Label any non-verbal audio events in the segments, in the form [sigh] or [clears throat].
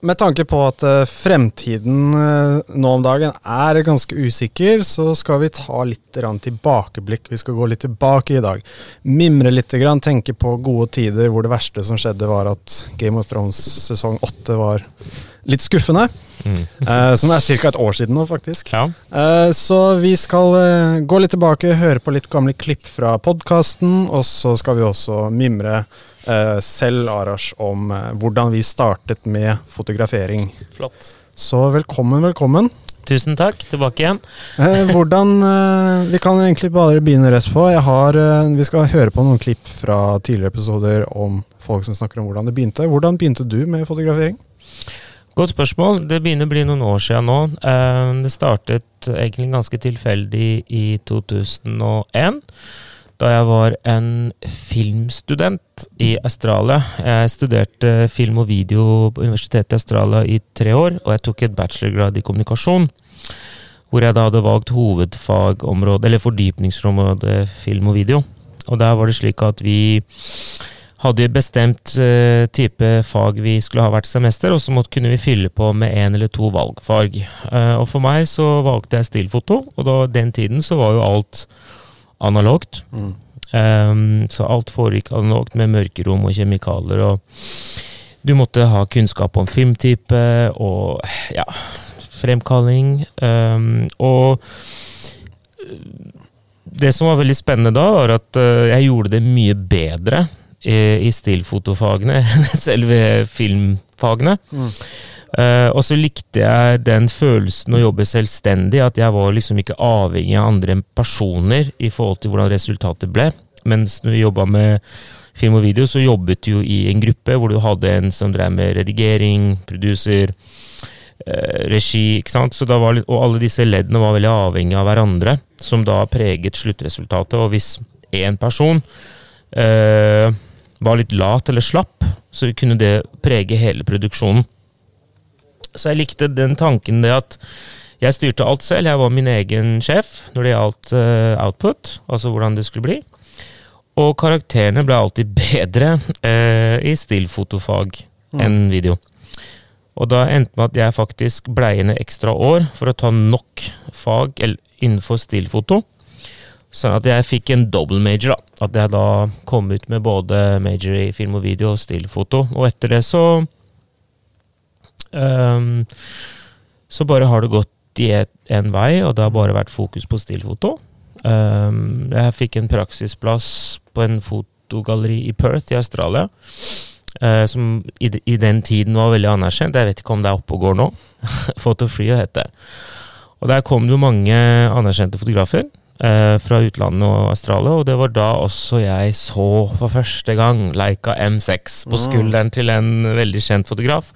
Med tanke på at eh, fremtiden eh, nå om dagen er ganske usikker, så skal vi ta litt tilbakeblikk. Vi skal gå litt tilbake i dag. Mimre litt, tenke på gode tider hvor det verste som skjedde, var at Game of Thrones sesong åtte var litt skuffende. Mm. uh, [laughs] som er ca. et år siden nå, faktisk. Ja. Så vi skal gå litt tilbake, høre på litt gamle klipp fra podkasten, og så skal vi også mimre selv, Arash, om hvordan vi startet med fotografering. Flott. Så velkommen, velkommen. Tusen takk. Tilbake igjen. [laughs] hvordan Vi kan egentlig bare begynne rett på. Har, vi skal høre på noen klipp fra tidligere episoder om folk som snakker om hvordan det begynte. Hvordan begynte du med fotografering? Godt spørsmål. Det begynner å bli noen år siden nå. Eh, det startet egentlig ganske tilfeldig i 2001. Da jeg var en filmstudent i Australia. Jeg studerte film og video på Universitetet i Australia i tre år, og jeg tok et bachelorgrad i kommunikasjon. Hvor jeg da hadde valgt hovedfagområde, eller fordypningsområde film og video. Og der var det slik at vi hadde bestemt uh, type fag vi skulle ha hvert semester, og så måtte, kunne vi fylle på med én eller to valgfag. Uh, og for meg så valgte jeg stillfoto, og da den tiden så var jo alt analogt. Mm. Um, så alt foregikk analogt med mørkerom og kjemikalier, og du måtte ha kunnskap om filmtype og ja, fremkalling. Um, og det som var veldig spennende da, var at uh, jeg gjorde det mye bedre i stillfotofagene [laughs] enn selve filmfagene. Mm. Uh, og så likte jeg den følelsen å jobbe selvstendig, at jeg var liksom ikke avhengig av andre personer i forhold til hvordan resultatet ble. Mens når vi jobba med film og video, så jobbet du jo i en gruppe hvor du hadde en som drev med redigering, producer, uh, regi, ikke sant. Var, og alle disse leddene var veldig avhengig av hverandre, som da preget sluttresultatet. Og hvis én person uh, var litt lat eller slapp, så kunne det prege hele produksjonen. Så jeg likte den tanken det at jeg styrte alt selv. Jeg var min egen sjef når det gjaldt uh, output, altså hvordan det skulle bli. Og karakterene ble alltid [laughs] bedre uh, i stillfotofag mm. enn video. Og da endte med at jeg faktisk blei igjen ekstra år for å ta nok fag innenfor stillfoto Sånn at jeg fikk en double major, da. At jeg da kom ut med både major i film og video og stillfoto. Og etter det så um, Så bare har det gått i én vei, og det har bare vært fokus på stillfoto. Um, jeg fikk en praksisplass på en fotogalleri i Perth i Australia. Uh, som i, i, den tiden var veldig anerkjent. Jeg vet ikke om det er oppe og går nå. [laughs] Photo Free heter det. Og der kom det jo mange anerkjente fotografer eh, fra utlandet og Australia, og det var da også jeg så for første gang Leica M6 på mm. skulderen til en veldig kjent fotograf.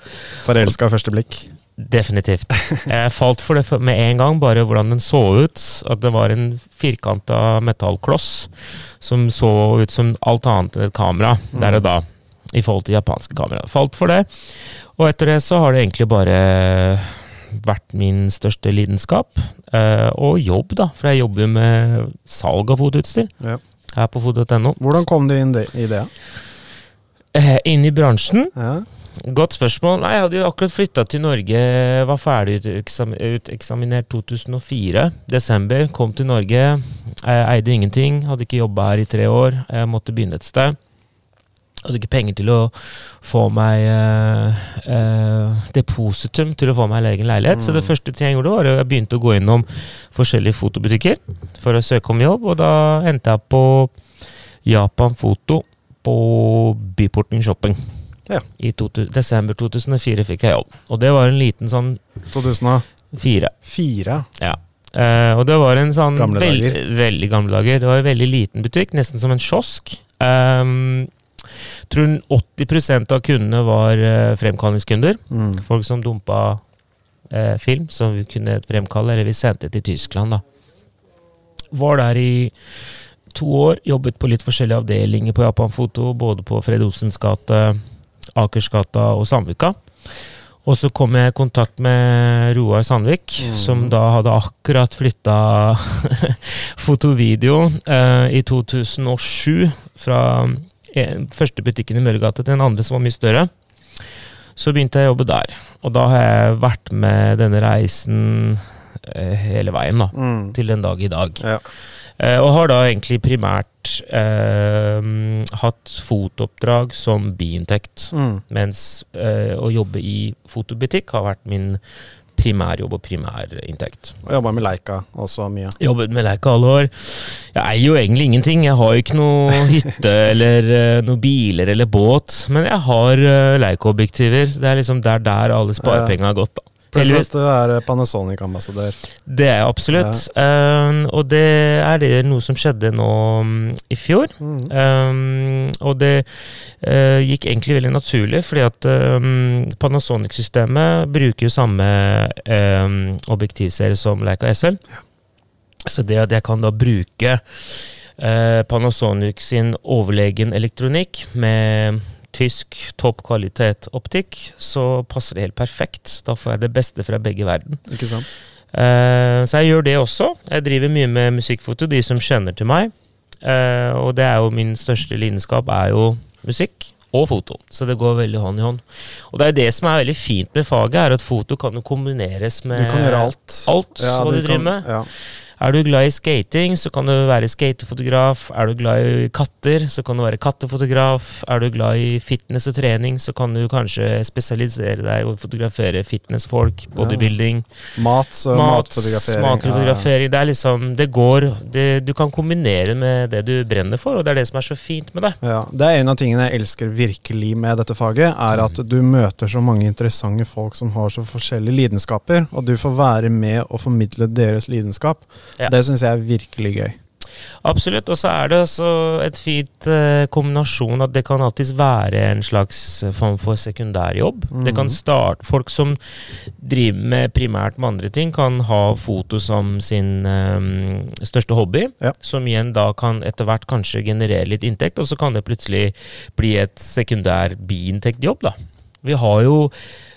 Forelska første blikk? Definitivt. [laughs] Jeg falt for det med en gang, bare hvordan den så ut. At det var en firkanta metallkloss som så ut som alt annet enn et kamera der og da, i forhold til japanske kamera. Falt for det, og etter det så har det egentlig bare vært min største lidenskap. Eh, og jobb, da, for jeg jobber jo med salg av fotoutstyr ja. her på foto.no. Hvordan kom du inn i det? Eh, inn i bransjen? Ja. Godt spørsmål. Nei, Jeg hadde jo akkurat flytta til Norge, var ferdig uteksaminert 2004. Desember. Kom til Norge. Jeg eide ingenting, hadde ikke jobba her i tre år. Jeg måtte begynne et sted hadde ikke penger til å få meg eh, eh, depositum til å få meg egen leilighet. Mm. Så det mm. første ting jeg gjorde, var at jeg begynte å gå innom forskjellige fotobutikker for å søke om jobb. Og da endte jeg på Japan Foto på Byporten Shopping. Ja. I to, desember 2004 fikk jeg jobb. Og det var en liten sånn 2004. Fire? Ja. Uh, og det var en sånn gamle veld, veldig gamle dager. Det var en veldig liten butikk, nesten som en kiosk. Um, tror 80% av kundene var eh, fremkallingskunder. Mm. Folk som dumpa eh, film som vi kunne fremkalle, eller vi sendte til Tyskland. da. Var der i to år, jobbet på litt forskjellige avdelinger på Japan Foto, både på Fred Olsens gate, Akersgata og Sandvika. Og så kom jeg i kontakt med Roar Sandvik, Mm. som da hadde akkurat flytta [laughs] fotovideo eh, i 2007 fra første butikken i Møllergata til den andre som var mye større. Så begynte jeg å jobbe der. Og da har jeg vært med denne reisen eh, hele veien, da. Mm. Til den dag i dag. Ja. Eh, og har da egentlig primært eh, hatt fotooppdrag som biinntekt. Mm. Mens eh, å jobbe i fotobutikk har vært min primærjobb og primærinntekt. Og jobba med Leica også mye. Jobbet med Leica alle år. Jeg eier jo egentlig ingenting. Jeg har jo ikke noe hytte [laughs] eller uh, noen biler eller båt. Men jeg har uh, Leica-objektiver. Det er liksom der, der alle sparepenga har gått. da. Pluss at du er Panasonic-ambassadør. Det er jeg absolutt. Eh, og det er det noe som skjedde nå um, i fjor. Mm. Um, og det uh, gikk egentlig veldig naturlig, fordi at um, Panasonic-systemet bruker jo samme um, objektivserie som Leica SL. Så det at jeg kan da bruke uh, Panasonic sin overlegen elektronikk med tysk topp kvalitet optikk, så passer det helt perfekt. Da får jeg det beste fra begge verden. Ikke sant? Uh, så jeg gjør det også. Jeg driver mye med musikkfoto, de som kjenner til meg. Uh, og det er jo min største lidenskap, er jo musikk og foto. Så det går veldig hånd i hånd. Og det er det som er veldig fint med faget, er at foto kan jo kombineres med Du kan gjøre alt. alt hva du driver kan- med. Ja. Er du glad i skating, så kan du være skatefotograf. Er du glad i katter, så kan du være kattefotograf. Er du glad i fitness og trening, så kan du kanskje spesialisere deg og fotografere fitnessfolk, bodybuilding. Mat, så Mat, matfotografering. smakfotografering. Det er liksom Det går det, Du kan kombinere med det du brenner for, og det er det som er så fint med det. Ja, ja. Det er en av tingene jeg elsker virkelig med dette faget, er at du møter så mange interessante folk som har så forskjellige lidenskaper, og du får være med og formidle deres lidenskap. Ja. Det syns jeg er virkelig gøy. Absolutt. Og så er det også et fint eh, kombinasjon at det kan alltids være en slags form for sekundærjobb. Det kan Mhm. starte Folk som driver med primært med andre ting, kan ha foto som sin um, største hobby. Ja. Som igjen da kan etter hvert kanskje generere litt inntekt, og så kan det plutselig bli et sekundær biintektjobb, da. Vi har jo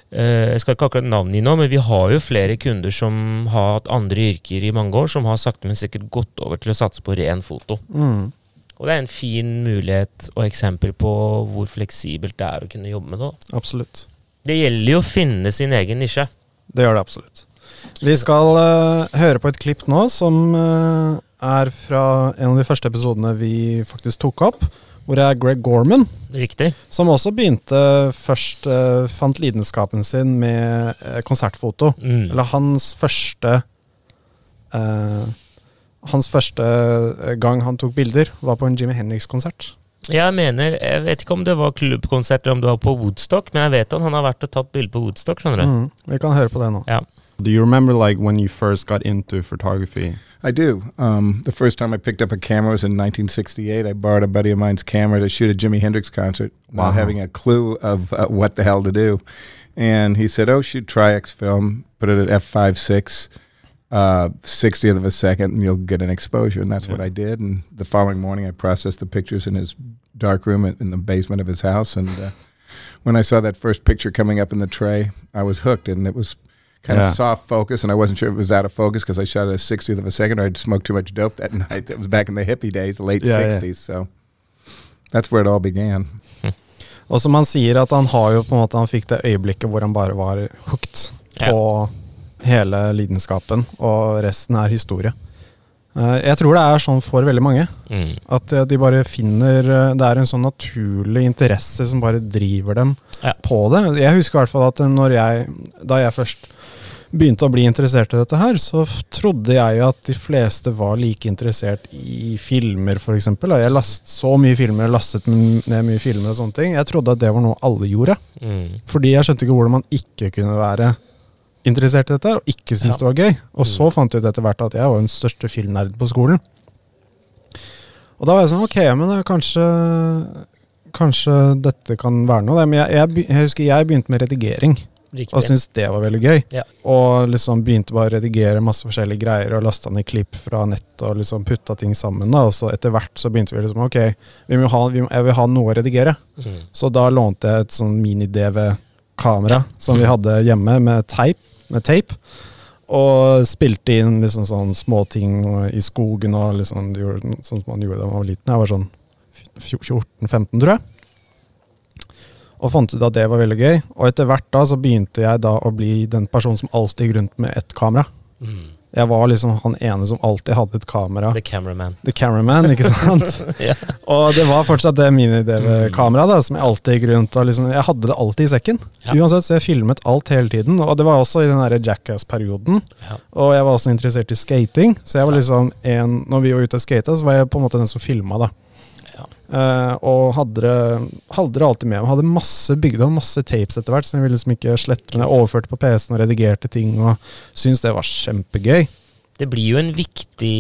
jeg skal ikke akkurat navnet i nå, men vi har jo flere kunder som har hatt andre yrker i mange år, som har sakte, men sikkert gått over til å satse på ren foto. Mm. Og det er en fin mulighet og eksempel på hvor fleksibelt det er å kunne jobbe med det. Absolutt. Det gjelder jo å finne sin egen nisje. Det gjør det absolutt. Vi skal uh, høre på et klipp nå som uh, er fra en av de første episodene vi faktisk tok opp, hvor det er Greg Gorman, Riktig. som også begynte først uh, Fant lidenskapen sin med uh, konsertfoto. Mm. Eller hans første uh, Hans første gang han tok bilder, var på en Jimmy Henriks-konsert. Jeg mener, jeg vet ikke om det var klubbkonsert eller om det var på Woodstock, men jeg vet han, han har vært og tatt bilde på Woodstock, skjønner du. Mm. Vi kan høre på det nå. Ja. Do you remember like when you first got into photography? I do. Um, the first time I picked up a camera was in 1968. I borrowed a buddy of mine's camera to shoot a Jimi Hendrix concert, Wow. not having a clue of uh, what the hell to do. And he said, "Oh, shoot Tri-X film. Put it at f5.6, uh, 60th of a second, and you'll get an exposure." And that's what I did. And the following morning, I processed the pictures in his dark room in the basement of his house. And uh, when I saw that first picture coming up in the tray, I was hooked, and it was kind Yeah. of soft focus, and I wasn't sure if it was out of focus because I shot at a sixtieth of a second, or I'd smoked too much dope that [laughs] night. It was back in the hippie days, the late Yeah, yeah. So that's where it all began. [laughs] Og som han sier, at han har jo på en måte Han fikk det øyeblikket hvor han bare var hooked Ja. på hele lidenskapen, og resten er historie. Eh, Jeg tror det er sånn for veldig mange. Mm. At eh, de bare finner eh, Det er en sånn naturlig interesse som bare driver dem Ja. på det. Jeg husker i hvert fall at når jeg Da jeg først begynte å bli interessert i dette her, så trodde jeg at de fleste var like interessert i filmer, f.eks. Jeg last så mye filmer, lastet ned mye filmer og sånne ting. Jeg trodde at det var noe alle gjorde. Mm. Fordi jeg skjønte ikke hvordan man ikke kunne være interessert i dette og ikke synes Ja. det var gøy. Og så Mm. fant jeg ut etter hvert at jeg var den største filmnerd på skolen. Og da var jeg sånn, ok, men er kanskje, kanskje dette kan være noe. Men jeg, jeg, jeg husker jeg begynte med redigering og syntes det var veldig gøy. Ja. Og liksom begynte bare å redigere masse forskjellige greier og lasta ned klipp fra nettet og liksom putta ting sammen. da, Og så etter hvert så begynte vi liksom ok, vi må ha, vi må, jeg vil ha noe å redigere. Mm. Så da lånte jeg et sånn mini-DV-kamera som vi hadde hjemme med teip. Med tape og spilte inn liksom sånn småting i skogen og liksom gjorde, sånn som man gjorde da man var liten. Jeg var sånn 14-15, tror jeg. Og fant ut at det var veldig gøy. Og etter hvert da så begynte jeg da å bli den personen som alltid gikk rundt med ett kamera. Mm. Jeg var liksom han ene som alltid hadde et kamera. The cameraman. The cameraman, ikke [laughs] sant? yeah. Og det var fortsatt det mini-DV-kameraet da, som jeg alltid gikk rundt og liksom, Jeg hadde det alltid i sekken. Ja. Uansett, så jeg filmet alt hele tiden. Og det var også i den Jackass-perioden. Ja. Og jeg var også interessert i skating, så jeg var liksom en Når vi var ute og skata, så var jeg på en måte den som filma, da. Eh, og hadde det, hadde det alltid med meg. Hadde masse bygd og masse tapes etter hvert, som jeg ville liksom ikke slette. Men jeg overførte på PC-en og redigerte ting, og syntes det var kjempegøy. Det blir jo en viktig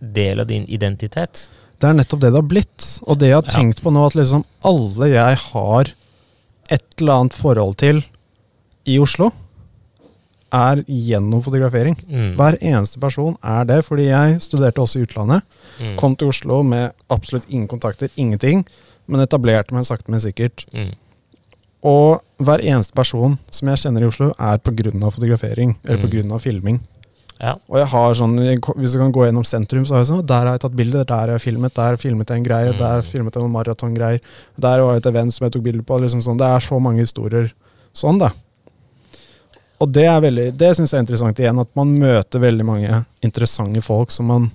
del av din identitet. Det er nettopp det det har blitt. Og det jeg har tenkt på nå, at liksom alle jeg har et eller annet forhold til i Oslo, er gjennom fotografering. Mm. Hver eneste person er det, fordi jeg studerte også i utlandet. Mm. Kom til Oslo med absolutt ingen kontakter, ingenting, men etablerte meg sakte, men sikkert. Mm. Og hver eneste person som jeg kjenner i Oslo, er pga. fotografering, eller Mm. pga. filming. Ja. Og jeg har sånn, hvis du kan gå gjennom sentrum, så har jeg sånn Der har jeg tatt bilder, der har jeg filmet, der filmet jeg en greie, Mm. der filmet jeg noen maratongreier. Der var et event som jeg tok bilder på. Liksom sånn. Det er så mange historier sånn, da. Og det er veldig, det syns jeg er interessant igjen, at man møter veldig mange interessante folk som man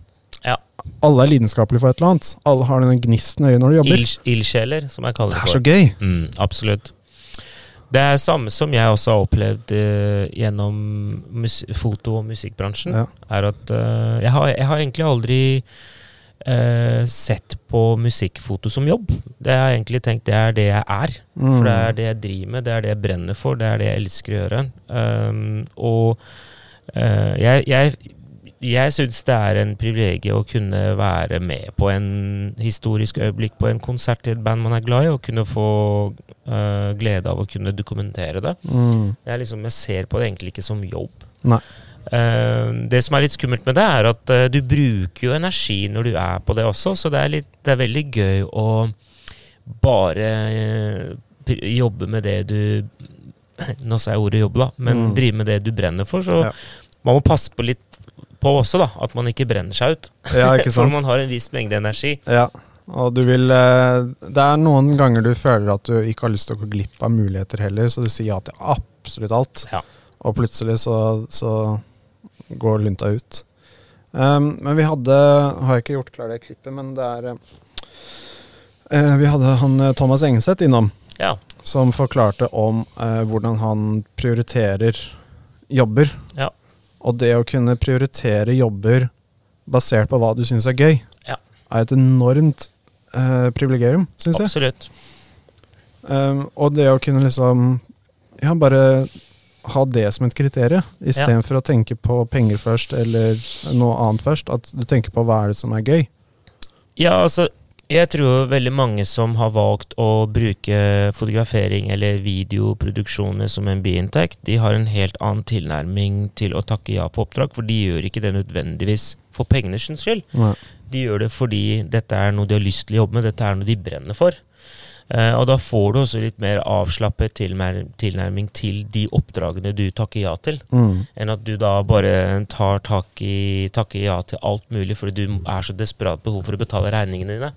Ja. Alle er lidenskapelige for et eller annet. Alle har den gnisten i øyet når de jobber. Ilds- Ildsjeler, som jeg kaller Det det er for. så gøy. Mm, absolutt. Det er samme som jeg også har opplevd uh, gjennom foto- og musikkbransjen. Ja. Er at uh, jeg, har, jeg har egentlig aldri eh, sett på musikkfoto som jobb. Det har jeg egentlig tenkt det er det jeg er. Mm. For det er det jeg driver med, det er det jeg brenner for, det er det jeg elsker å gjøre. Um, og uh, jeg, jeg, jeg syns det er en privilegium å kunne være med på en historisk øyeblikk på en konsert til et band man er glad i, og kunne få uh, glede av å kunne dokumentere det. Mm. Er liksom, Jeg ser på det egentlig ikke som jobb. Nei. Eh, det som er litt skummelt med det, er at eh, du bruker jo energi når du er på det også, så det er, litt, det er veldig gøy å bare eh, jobbe med det du [clears throat] Nå sa jeg ordet jobbe, da, men Mm. drive med det du brenner for. Så Ja. man må passe på litt på også, da, at man ikke brenner seg ut. Ja, ikke [laughs] sant? for man har en viss mengde energi. Ja, og du vil Det er noen ganger du føler at du ikke har lyst til å gå glipp av muligheter heller, så du sier ja til absolutt alt. Ja. Og plutselig så, så går lunta ut. Um, men vi hadde Har jeg ikke gjort klar det klippet, men det er eh, Vi hadde han eh, Thomas Engeseth innom, Ja. som forklarte om uh, hvordan han prioriterer jobber. Ja. Og det å kunne prioritere jobber basert på hva du syns er gøy, Ja. er et enormt uh, privilegium, syns jeg. Absolutt. Um, og det å kunne liksom Ja, bare ha det som et kriterium, istedenfor for å tenke på penger først eller noe annet først. At du tenker på hva er det som er gøy. Ja, altså jeg tror veldig mange som har valgt å bruke fotografering eller videoproduksjoner som en biinntekt, de har en helt annen tilnærming til å takke ja på oppdrag, for de gjør ikke det nødvendigvis for pengenes skyld. Nei. De gjør det fordi dette er noe de har lyst til å jobbe med, dette er noe de brenner for. Eh, og da får du også litt mer avslappet tilnærming til de oppdragene du takker ja til Mm. enn at du da bare tar tak i, takker ja til alt mulig fordi du er så desperat behov for å betale regningene dine.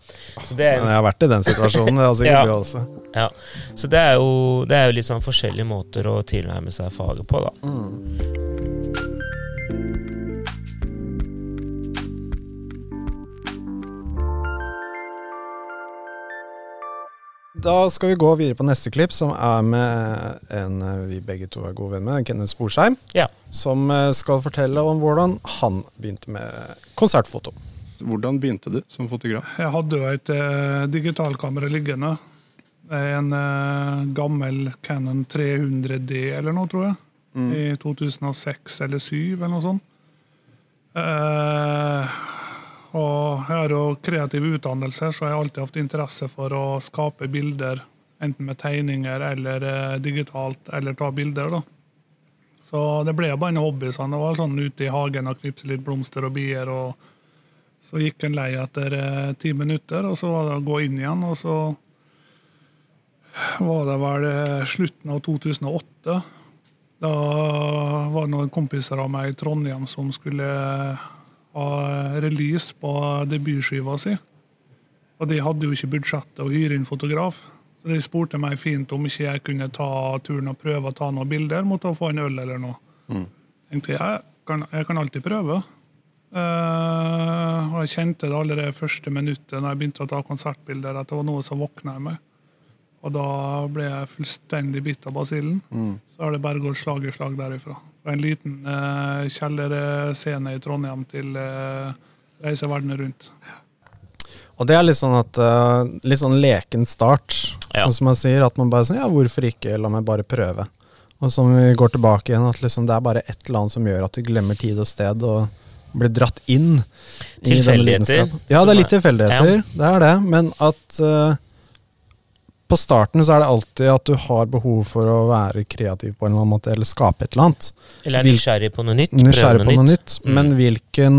Så det Men jeg har vært i den situasjonen. Sikkert [laughs] Ja. også. ja. så det er, jo, det er jo litt sånn forskjellige måter å tilnærme seg faget på, da. Mm. Da skal vi gå videre på neste klipp, som er med en eh, vi begge to er gode venner med, Kenneth Sporsheim. Ja. Som eh, skal fortelle om hvordan han begynte med konsertfoto. Hvordan begynte du som fotograf? Jeg hadde jo et eh, digitalkamera liggende. En eh, gammel Canon 300D eller noe, tror jeg. I 2006 eller 2007 eller noe sånt. Eh, og jeg har jo kreativ utdannelse, så jeg har alltid hatt interesse for å skape bilder enten med tegninger eller eh, digitalt, eller ta bilder. da. Så det ble bare en hobby. sånn. Det var sånn ute i hagen og knipse litt blomster og bier. og Så gikk en lei etter eh, ti minutter, og så var det å gå inn igjen. Og så var det vel eh, slutten av 2008. Da var det noen kompiser av meg i Trondheim som skulle ha release på debutskiva si. Og de hadde jo ikke budsjettet å hyre inn fotograf. Så de spurte meg fint om ikke jeg kunne ta turen og prøve å ta noen bilder mot å få en øl eller noe. Mm. tenkte jeg kan, jeg kan alltid prøve. Uh, og jeg kjente det allerede første minuttet når jeg begynte å ta konsertbilder, at det var noe som våkna i meg. Og da ble jeg fullstendig bitt av basillen. Mm. Så har det bare gått slag i slag derifra. Fra en liten uh, kjellerscene i Trondheim til uh, reise verden rundt. Og det er litt sånn at uh, Litt sånn leken start, Ja. sånn som man sier. At man bare sier ja, hvorfor ikke, la meg bare prøve. Og som vi går tilbake igjen, at liksom det er bare et eller annet som gjør at du glemmer tid og sted og blir dratt inn. Tilfeldigheter. Ja, det er litt tilfeldigheter, det er det. Men at eh, på starten så er det alltid at du har behov for å være kreativ på en eller annen måte, eller skape et eller annet. Eller er nysgjerrig på noe nytt. Nysgjerrig på noe nytt. Mm. Men hvilken,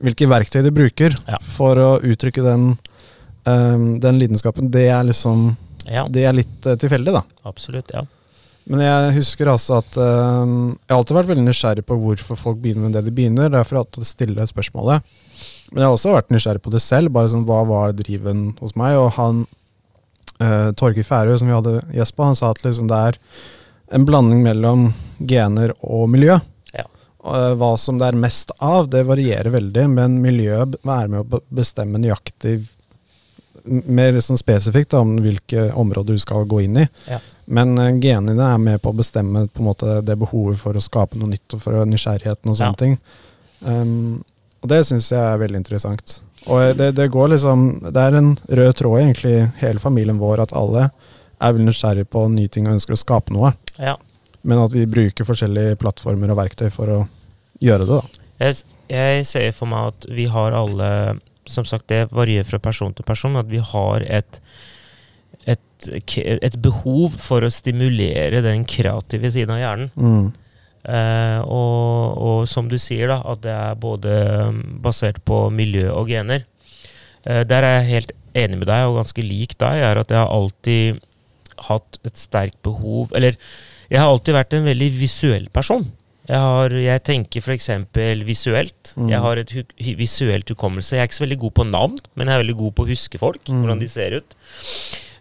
hvilke verktøy du bruker Ja. for å uttrykke den, um, den lidenskapen, det er liksom Ja, Det er litt uh, tilfeldig, da. absolutt. ja. Men jeg husker altså at um, Jeg har alltid vært veldig nysgjerrig på hvorfor folk begynner med det de begynner. Derfor har jeg alltid stille spørsmålet. Men jeg har også vært nysgjerrig på det selv. Bare sånn, Hva var driven hos meg? Og han uh, Torgeir Færøy, som vi hadde gjest på, han sa at liksom det er en blanding mellom gener og miljø. Ja. Eh, hva som det er mest av, det varierer veldig, men miljøet er med å bestemme nøyaktig mer sånn spesifikt da, om hvilke områder du skal gå inn i. Ja. Men uh, genene er med på å bestemme på måte det behovet for å skape noe nytt og for nysgjerrigheten og sånne Ja. ting. Um, og det syns jeg er veldig interessant. Og det, det går liksom Det er en rød tråd i egentlig hele familien vår at alle er vel nysgjerrige på nye ting og ønsker å skape noe. ja. Men at vi bruker forskjellige plattformer og verktøy for å gjøre det. da. Jeg, jeg ser for meg at vi har alle Som sagt, det varierer fra person til person. At vi har et, et, et behov for å stimulere den kreative siden av hjernen. Mm. Eh, og, og som du sier, da, at det er både um, basert på miljø og gener. Eh, der er jeg helt enig med deg, og ganske lik deg, er at jeg har alltid hatt et sterkt behov Eller jeg har alltid vært en veldig visuell person. Jeg, har, jeg tenker f.eks. visuelt. Mm. Jeg har et hu visuelt hukommelse. Jeg er ikke så veldig god på navn, men jeg er veldig god på å huske folk. Mm. Hvordan de ser ut.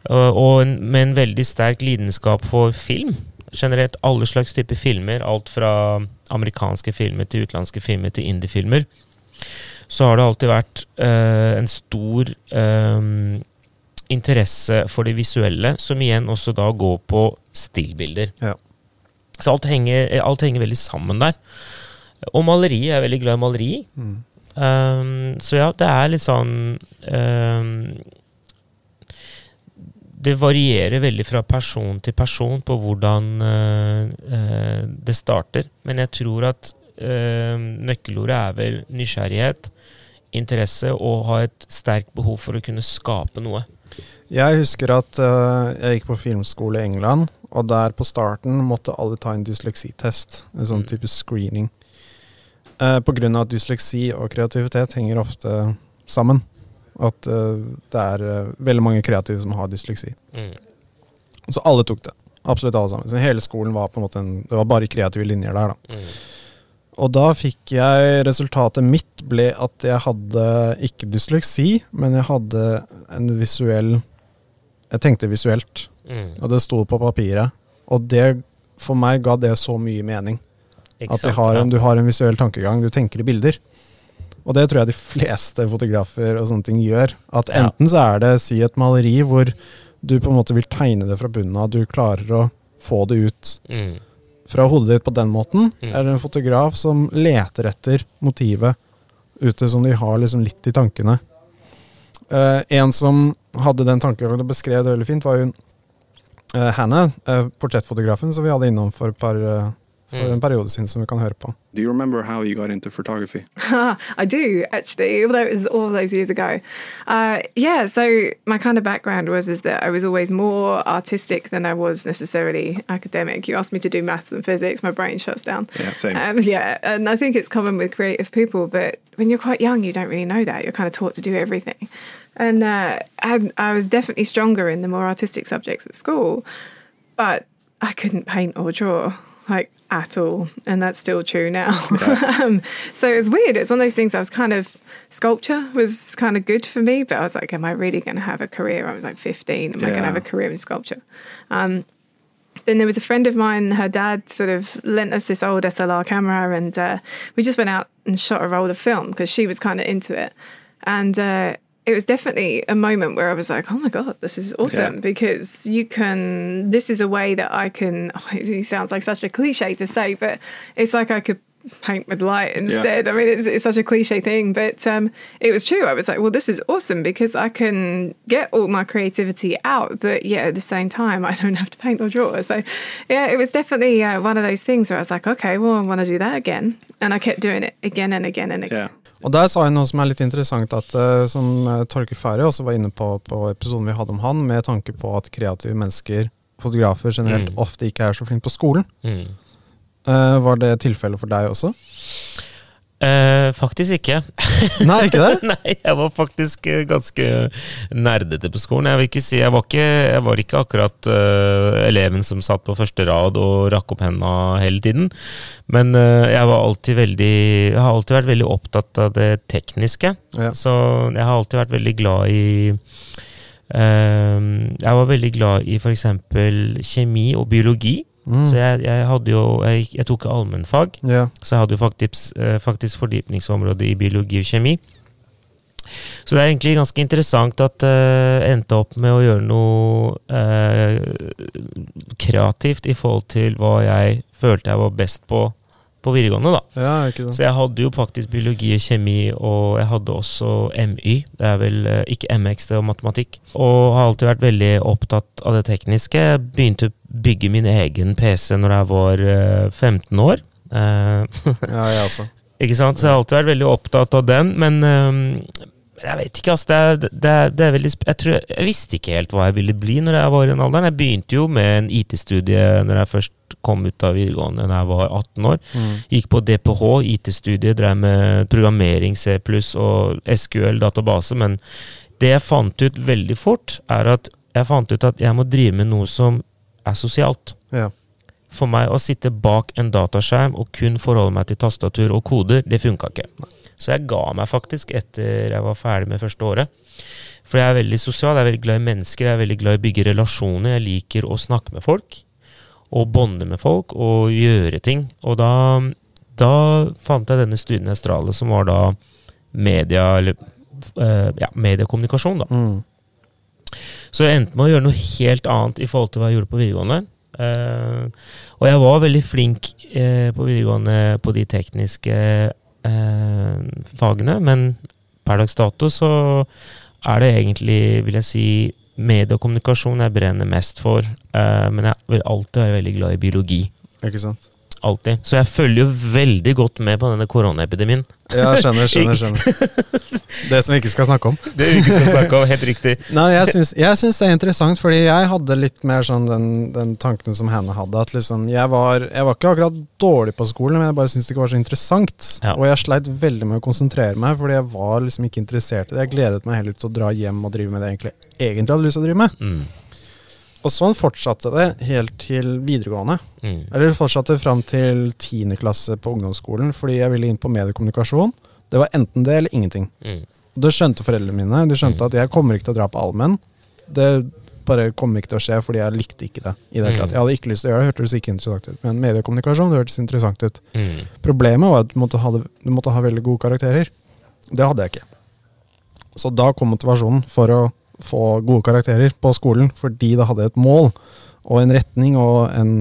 Og, og en, med en veldig sterk lidenskap for film. Generelt alle slags typer filmer. Alt fra amerikanske filmer til utenlandske filmer til indiefilmer. Så har det alltid vært eh, en stor eh, interesse for det visuelle, som igjen også da går på stillbilder. Ja. Så alt henger, alt henger veldig sammen der. Og maleri. Jeg er veldig glad i maleri. Mm. Um, så ja, det er litt sånn um, Det varierer veldig fra person til person på hvordan uh, det starter. Men jeg tror at uh, nøkkelordet er vel nysgjerrighet, interesse og ha et sterkt behov for å kunne skape noe. Jeg husker at eh, jeg gikk på filmskole i England, og der på starten måtte alle ta en dysleksitest. En sånn Mm. type screening. Uh, av at dysleksi og kreativitet henger ofte sammen. At uh, det er uh, veldig mange kreative som har dysleksi. Mm. Så alle tok det. Absolutt alle sammen. Så hele skolen var på en måte en, Det var bare kreative linjer der, da. Mm. Og da fikk jeg Resultatet mitt ble at jeg hadde ikke dysleksi, men jeg hadde en visuell Jeg tenkte visuelt, Mm. og det sto på papiret. Og det for meg ga det så mye mening. Ikke At sant? har en, du har en visuell tankegang, du tenker i bilder. Og det tror jeg de fleste fotografer og sånne ting gjør. At enten så er det si et maleri hvor du på en måte vil tegne det fra bunnen av, du klarer å få det ut Mm. fra hodet ditt på den måten, Mm. eller en fotograf som leter etter motivet ute som de har liksom litt i tankene. Uh, en som hadde den tanken og beskrev det veldig fint, var jo uh, Hannah, uh, portrettfotografen som vi hadde innom for et par, eh, for Mm. en periode siden som vi kan høre på. Do you remember how you got into photography? [laughs] I do actually, although it was all those years ago. Uh, yeah, so my kind of background was is that I was always more artistic than I was necessarily academic. You asked me to do maths and physics, my brain shuts down. Yeah, same. Um, [laughs] yeah, and I think it's common with creative people, but when you're quite young, you don't really know that. You're kind of taught to do everything. And uh, I, I was definitely stronger in the more artistic subjects at school, but I couldn't paint or draw like at all, and that's still true now. [laughs] um, so it was weird. It's one of those things. I was kind of sculpture was kind of good for me, but I was like, am I really going to have a career? I was like 15. Am I going to have a career in sculpture? Um, then there was a friend of mine, her dad sort of lent us this old SLR camera, and uh, we just went out and shot a roll of film because she was kind of into it. And uh, it was definitely a moment where I was like, oh my God, this is awesome Yeah. because you can, this is a way that I can, oh, [laughs] it sounds like such a cliche to say, but it's like I could paint with light instead. I mean, it's, it's such a cliche thing, but um, it was true. I was like, well, this is awesome because I can get all my creativity out, but yeah, at the same time, [laughs] I don't have to paint or draw. So yeah, it was definitely uh, one of those things where I was like, okay, well, I want to do that again. And I kept doing it again and again and again. Yeah. Og der sa jeg noe som er litt interessant, at eh, som uh, Torgeir Færøy også var inne på på episoden vi hadde om han, med tanke på at kreative mennesker, fotografer generelt, Mm. ofte ikke er så flinke på skolen. Mm. Uh, var det tilfellet for deg også? Eh, faktisk ikke. [laughs] Nei, ikke det? [laughs] Nei, jeg var faktisk eh, ganske nerdete på skolen. Jeg vil ikke si, jeg var ikke, jeg var ikke akkurat uh, eleven som satt på første rad og rakk opp henda hele tiden. Men uh, jeg var alltid veldig Jeg har alltid vært veldig opptatt av det tekniske. Ja. Så jeg har alltid vært veldig glad i uh, Jeg var veldig glad i f.eks. kjemi og biologi. Mm. Så jeg, jeg hadde jo Jeg, jeg tok allmennfag. yeah. Så jeg hadde jo faktisk, eh, faktisk fordypningsområde i biologi og kjemi. Så det er egentlig ganske interessant at jeg endte opp med å gjøre noe uh, kreativt i forhold til hva jeg følte jeg var best på på videregående. da. ja, ikke sant. Så jeg hadde jo faktisk biologi og kjemi, og jeg hadde også MY. Det er vel eh, ikke MX, det er matematikk. Og har alltid vært veldig opptatt av det tekniske. Jeg begynte å bygge min egen PC når jeg var eh, 15 år. Eh, [laughs] Ja, jeg også. ikke sant? Så jeg har alltid vært veldig opptatt av den, men jeg vet ikke, altså. Det det det er veldig jeg, tror, jeg visste ikke helt hva jeg ville bli når jeg var i den alderen. Jeg begynte jo med en IT-studie når jeg først kom ut av videregående da jeg var 18 år. Mm. Gikk på DPH, IT-studie, drev med programmering, C og SQL, database. Men det jeg fant ut veldig fort, er at jeg fant ut at jeg må drive med noe som er sosialt. Ja. For meg å sitte bak en dataskjerm og kun forholde meg til tastatur og koder, det funka ikke. Så jeg ga meg faktisk etter jeg var ferdig med første året. For jeg er veldig sosial, jeg er veldig glad i mennesker, jeg er veldig glad i å bygge relasjoner. Jeg liker å snakke med folk, og bonde med folk, og gjøre ting. Og da, da fant jeg denne studien i Australia, som var da media, eller eh, ja, mediekommunikasjon, da. Mm. Så jeg endte med å gjøre noe helt annet i forhold til hva jeg gjorde på videregående. Eh, og jeg var veldig flink eh, på videregående på de tekniske eh, fagene, men per dags dato så er det egentlig, vil jeg si, medie og kommunikasjon jeg brenner mest for. Eh, men jeg vil alltid være veldig glad i biologi. Ikke sant. Alltid. Så jeg følger jo veldig godt med på denne koronaepidemien. Ja, skjønner, skjønner. [laughs] skjønner. Det som vi ikke skal snakke om. Det vi ikke skal snakke om, helt riktig. [laughs] Nei, jeg syns, det er interessant, fordi jeg hadde litt mer sånn den, den tanken som henne hadde. At liksom, jeg var, jeg var ikke akkurat dårlig på skolen, men jeg bare syntes det ikke var så interessant. Ja. Og jeg sleit veldig med å konsentrere meg, fordi jeg var liksom ikke interessert i det. Jeg gledet meg heller til å dra hjem og drive med det jeg egentlig, egentlig hadde lyst til å drive med. Mm. Og sånn fortsatte det helt til videregående. Mm. Eller fortsatte fram til tiende klasse på ungdomsskolen, fordi jeg ville inn på mediekommunikasjon. Det var enten det eller ingenting. Mm. Det skjønte foreldrene mine. De skjønte Mm. at jeg kommer ikke til å dra på allmenn. Det bare kommer ikke til å skje, fordi jeg likte ikke det. i det Mm. Jeg hadde ikke lyst til å gjøre det, hørtes ikke interessant ut. Men mediekommunikasjon det hørtes interessant ut. Mm. Problemet var at du måtte, ha du måtte ha veldig gode karakterer. Det hadde jeg ikke. Så da kom motivasjonen for å få gode karakterer på skolen, fordi det hadde et mål og en retning og en,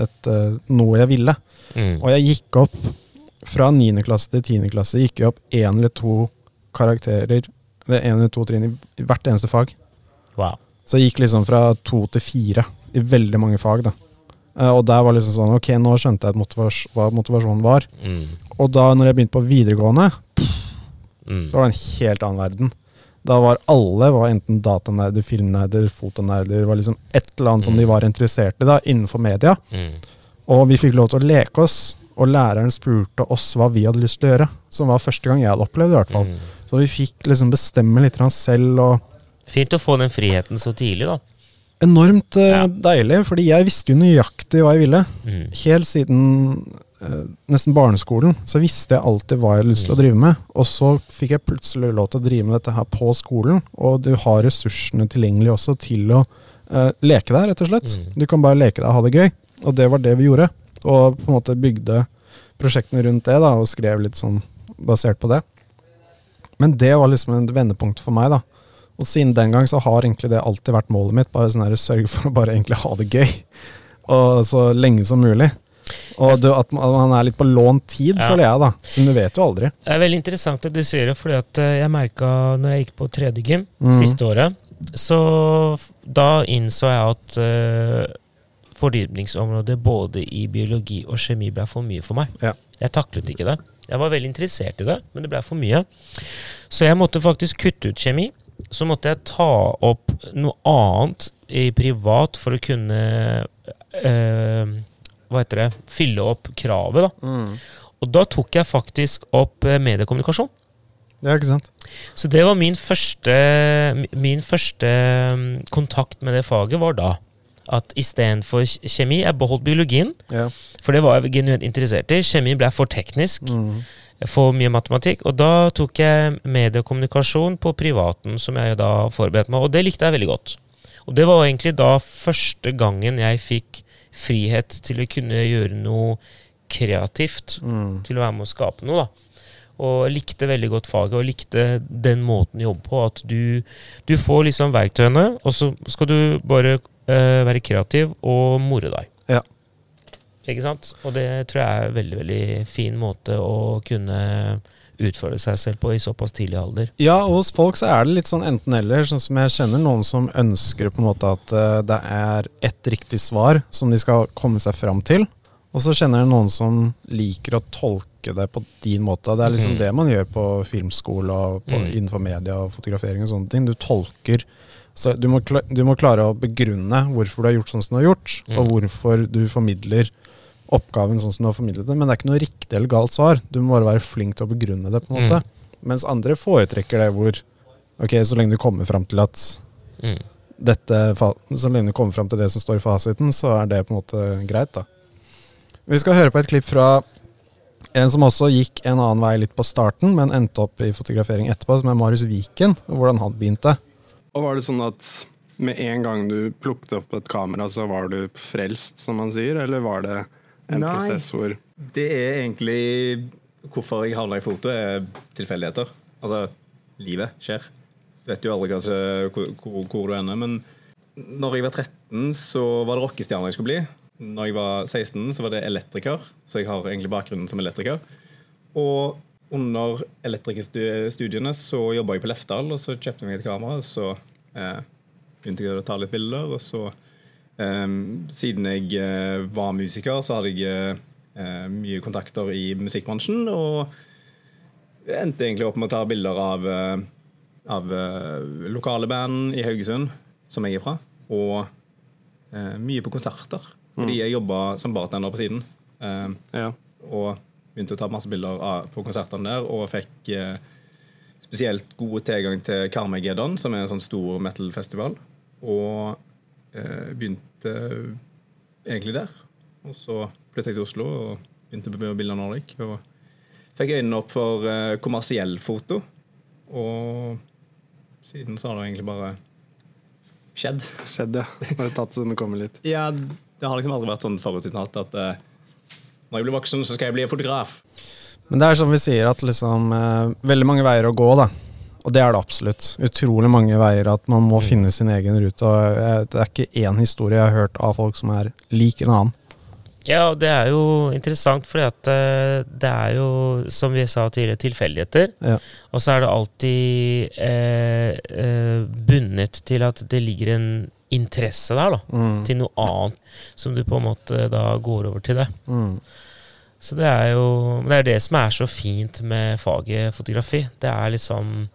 et, eh, noe jeg ville. Mm. Og jeg gikk opp fra 9. klasse til 10. klasse gikk jeg opp én eller to karakterer, eller én eller to trinn i, hvert eneste fag. Wow. Så jeg gikk liksom fra to til fire i veldig mange fag, da. Eh, og der var liksom sånn Ok, nå skjønte jeg motivas hva motivasjonen var. Mm. Og da når jeg begynte på videregående, Mm. så var det en helt annen verden. Da var alle var enten datanerder, filmnerder, fotonerder. var liksom Et eller annet som de Mm. var interessert i da, innenfor media. Mm. Og vi fikk lov til å leke oss. Og læreren spurte oss hva vi hadde lyst til å gjøre. Som var første gang jeg hadde opplevd det. i hvert fall. Mm. Så vi fikk liksom bestemme litt selv. og Fint å få den friheten så tidlig, da. Enormt uh, Ja. deilig, fordi jeg visste jo nøyaktig hva jeg ville. Mm. Helt siden nesten barneskolen så visste jeg alltid hva jeg hadde lyst til å drive med. Og så fikk jeg plutselig lov til å drive med dette her på skolen, og du har ressursene tilgjengelig også til å uh, leke deg, rett og slett. Mm. Du kan bare leke deg og ha det gøy. Og det var det vi gjorde. Og på en måte bygde prosjektene rundt det, da, og skrev litt sånn basert på det. Men det var liksom et vendepunkt for meg, da. Og siden den gang så har egentlig det alltid vært målet mitt. Bare sånn her, Sørge for å bare egentlig ha det gøy. Og så lenge som mulig. Og du, at man er litt på lånt tid, Ja. føler jeg, da. Så du vet jo aldri. Det er veldig interessant at du sier det, fordi at eh, jeg merka når jeg gikk på 3D gym mm. siste året, så da innså jeg at uh, fordypningsområdet både i biologi og kjemi ble for mye for meg. Ja. Jeg taklet ikke det. Jeg var veldig interessert i det, men det ble for mye. Så jeg måtte faktisk kutte ut kjemi. Så måtte jeg ta opp noe annet i privat for å kunne eh, Hva heter det? Fylle opp kravet, da. Og da tok jeg faktisk opp eh, mediekommunikasjon. Ja, ikke sant? Så det var min første, min første mm, kontakt med det faget, var da. At istedenfor kjemi, jeg beholdt biologien. Ja. For det var jeg genuint interessert i. Kjemi ble for teknisk. Mm. For mye matematikk. Og da tok jeg mediekommunikasjon på privaten, som jeg da forberedte meg, og det likte jeg veldig godt. Og det var egentlig da første gangen jeg fikk frihet til å kunne gjøre noe kreativt. Mm. Til å være med å skape noe, da. Og likte veldig godt faget, og likte den måten å jobbe på. At du, du får liksom verktøyene, og så skal du bare eh, være kreativ og more deg. Ja. Ikke sant? Og det tror jeg er en veldig, veldig fin måte å kunne utfordre seg selv på i såpass tidlig alder. Ja, og hos folk så er det litt sånn enten-eller. Sånn som jeg kjenner noen som ønsker på en måte at eh, det er ett riktig svar som de skal komme seg fram til. Og så kjenner jeg noen som liker å tolke det på din måte. Det er liksom mm. det man gjør på filmskole og på, Mm. innenfor media og fotografering og sånne ting. Du tolker så du må, du må klare å begrunne hvorfor du har gjort sånn som du har gjort, Mm. og hvorfor du formidler oppgaven sånn som du har formidlet det. Men det er ikke noe riktig eller galt svar. Du må bare være flink til å begrunne det. på en måte. Mm. Mens andre foretrekker det hvor Ok, så lenge du kommer fram til at Mm. dette Så lenge du kommer fram til det som står i fasiten, så er det på en måte greit, da. Vi skal høre på et klipp fra en som også gikk en annen vei litt på starten, men endte opp i fotografering etterpå, som er Marius Viken, og hvordan han begynte. Og var det sånn at med en gang du plukket opp et kamera, så var du frelst, som man sier? Eller var det en Nei. prosess hvor Det er egentlig Hvorfor jeg havna i foto, er tilfeldigheter. Altså, livet skjer. Du vet jo aldri hva hvor, hvor, hvor du ender. Men når jeg var 13, så var det rockestjerne jeg skulle bli. Når jeg var 16, så var det elektriker. Så jeg har egentlig bakgrunnen som elektriker. Og under elektrikerstudiene så jobba jeg på Lefdal, og så kjøpte jeg meg et kamera. Så eh, begynte jeg å ta litt bilder, og så Siden jeg eh, var musiker, så hadde jeg eh, mye kontakter i musikkbransjen, og endte egentlig opp med å ta bilder av, eh, av lokale band i Haugesund, som jeg er fra, og mye på konserter. Fordi jeg jobba som bartender på siden. Eh, Ja. og begynte å ta masse bilder av, på konsertene der, og fikk spesielt god tilgang til Karmageddon, som er en sånn stor metal-festival. Og begynte egentlig der. Og så flyttet jeg til Oslo og begynte på Bilder Nordic. Og fikk øynene opp for eh, kommersiell foto. Og siden så har det egentlig bare skjedd. Skjedd, ja. Bare tatt så det kommer litt. Ja, det har liksom aldri vært sånn forutinntatt at eh, når jeg blir voksen, så skal jeg bli fotograf. Men det er som vi sier, at liksom eh, veldig mange veier å gå, da. Og det er det absolutt. Utrolig mange veier at man må finne sin egen rute. Og det er ikke én historie jeg har hørt av folk som er lik en annen. Ja, og det er jo interessant, fordi at eh, det er jo, som vi sa tidligere, tilfeldigheter. Ja. Og så er det alltid eh, eh, bundet til at det ligger en interesse der, da. Mm. Til noe annet som du på en måte da går over til det. Mm. Så det er jo det er det som er så fint med faget fotografi. Det er liksom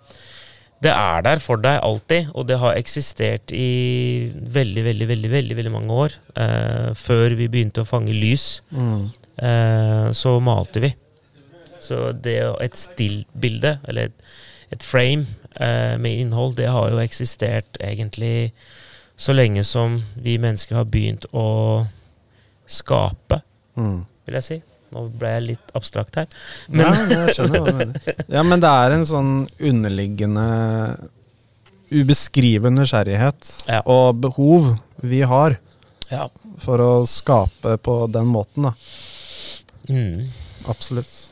Det er der for deg alltid, og det har eksistert i veldig, veldig, veldig veldig, veldig mange år. Eh, før vi begynte å fange lys, Mm. eh, så malte vi. Så det et still-bilde, eller et, et frame eh, med innhold, det har jo eksistert egentlig så lenge som vi mennesker har begynt å skape, Mm. vil jeg si. Nå ble jeg litt abstrakt her. Men, ja, jeg skjønner hva du mener. Ja, men det er en sånn underliggende ubeskrivende nysgjerrighet Ja. og behov vi har Ja. for å skape på den måten, da. Mm. Absolutt.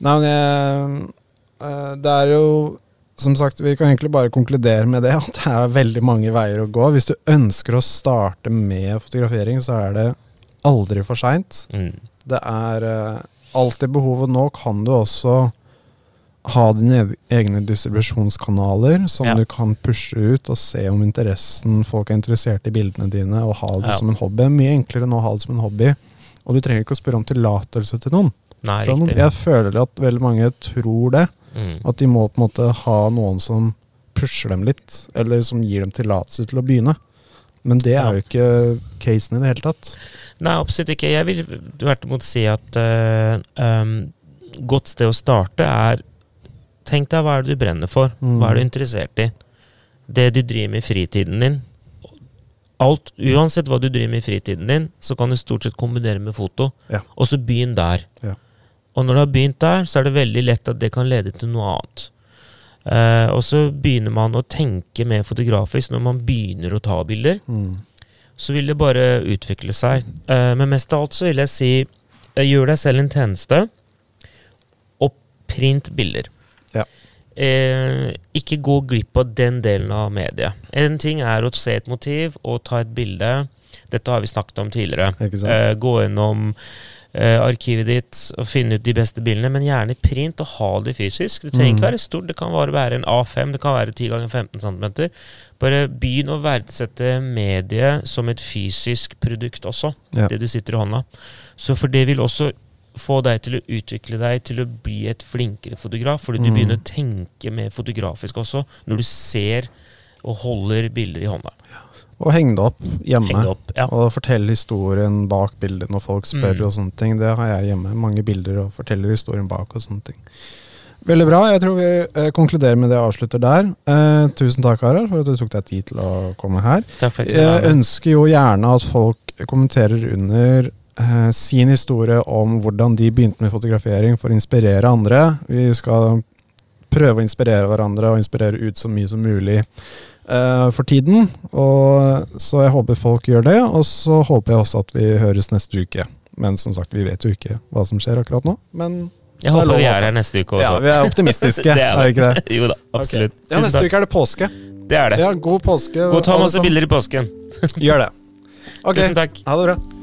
Nei, men jeg, eh, Det er jo Som sagt, vi kan egentlig bare konkludere med det, at det er veldig mange veier å gå. Hvis du ønsker å starte med fotografering, så er det aldri for seint. Mm. Det er eh, alltid behovet. Nå kan du også ha dine egne distribusjonskanaler som Ja. du kan pushe ut og se om interessen folk er interessert i bildene dine, og ha det Ja. som en hobby. Det er mye enklere nå å ha det som en hobby. Og du trenger ikke å spørre om tillatelse til noen. Nei, noen. Jeg føler at veldig mange tror det. Mm. At de må på en måte ha noen som pusher dem litt, eller som gir dem tillatelse til å begynne. Men det er jo ikke casen i det hele tatt. Nei, absolutt ikke. Jeg vil tvert imot si at uh, um, godt sted å starte er Tenk deg hva er det du brenner for? Mm. Hva er du interessert i? Det du driver med i fritiden din. Alt, Uansett hva du driver med i fritiden din, så kan du stort sett kombinere med foto. Ja. Og så begynn der. Ja. Og når du har begynt der, så er det veldig lett at det kan lede til noe annet. Eh, og så begynner man å tenke mer fotografisk når man begynner å ta bilder Mm. så vil det bare utvikle seg. Uh, men mest av alt så vil jeg si uh, gjør deg selv en tjeneste, og print bilder. Ja. Ikke gå glipp av den delen av mediet. En ting er å se et motiv og ta et bilde. Dette har vi snakket om tidligere. Gå gjennom eh, arkivet ditt og finne ut de beste bildene, men gjerne print og ha det fysisk. Det trenger Mm. ikke være stort, det kan bare være en A5, det kan være 10 ganger 15 cm. Bare begynn å verdsette mediet som et fysisk produkt også, Ja. det du sitter i hånda. Så for det vil også få deg til å utvikle deg til å bli et flinkere fotograf, fordi du Mm. begynner å tenke mer fotografisk også, når du ser og holder bilder i hånda. Og henge det opp hjemme. Heng det opp, ja. Og fortelle historien bak bildet når folk spør Mm. og sånne ting. Det har jeg hjemme. Mange bilder og forteller historien bak og sånne ting. Veldig bra. Jeg tror vi eh, konkluderer med det og avslutter der. Eh, tusen takk, Harald, for at du tok deg tid til å komme her. Takk for jeg ønsker jo gjerne at folk kommenterer under eh, sin historie om hvordan de begynte med fotografering for å inspirere andre. Vi skal prøve å inspirere hverandre og inspirere ut så mye som mulig eh, for tiden. Og, så jeg håper folk gjør det, og så håper jeg også at vi høres neste uke. Men som sagt, vi vet jo ikke hva som skjer akkurat nå. Men Jeg er håper vi er her neste uke også. ja, vi er optimistiske, [laughs] Det er vi ikke det? jo da, absolutt. Okay. Ja, neste uke er det påske. Det er det. Ja, God påske. Gå og ta masse bilder i påsken. Gjør det. [laughs] Okay. Tusen takk. ha det bra.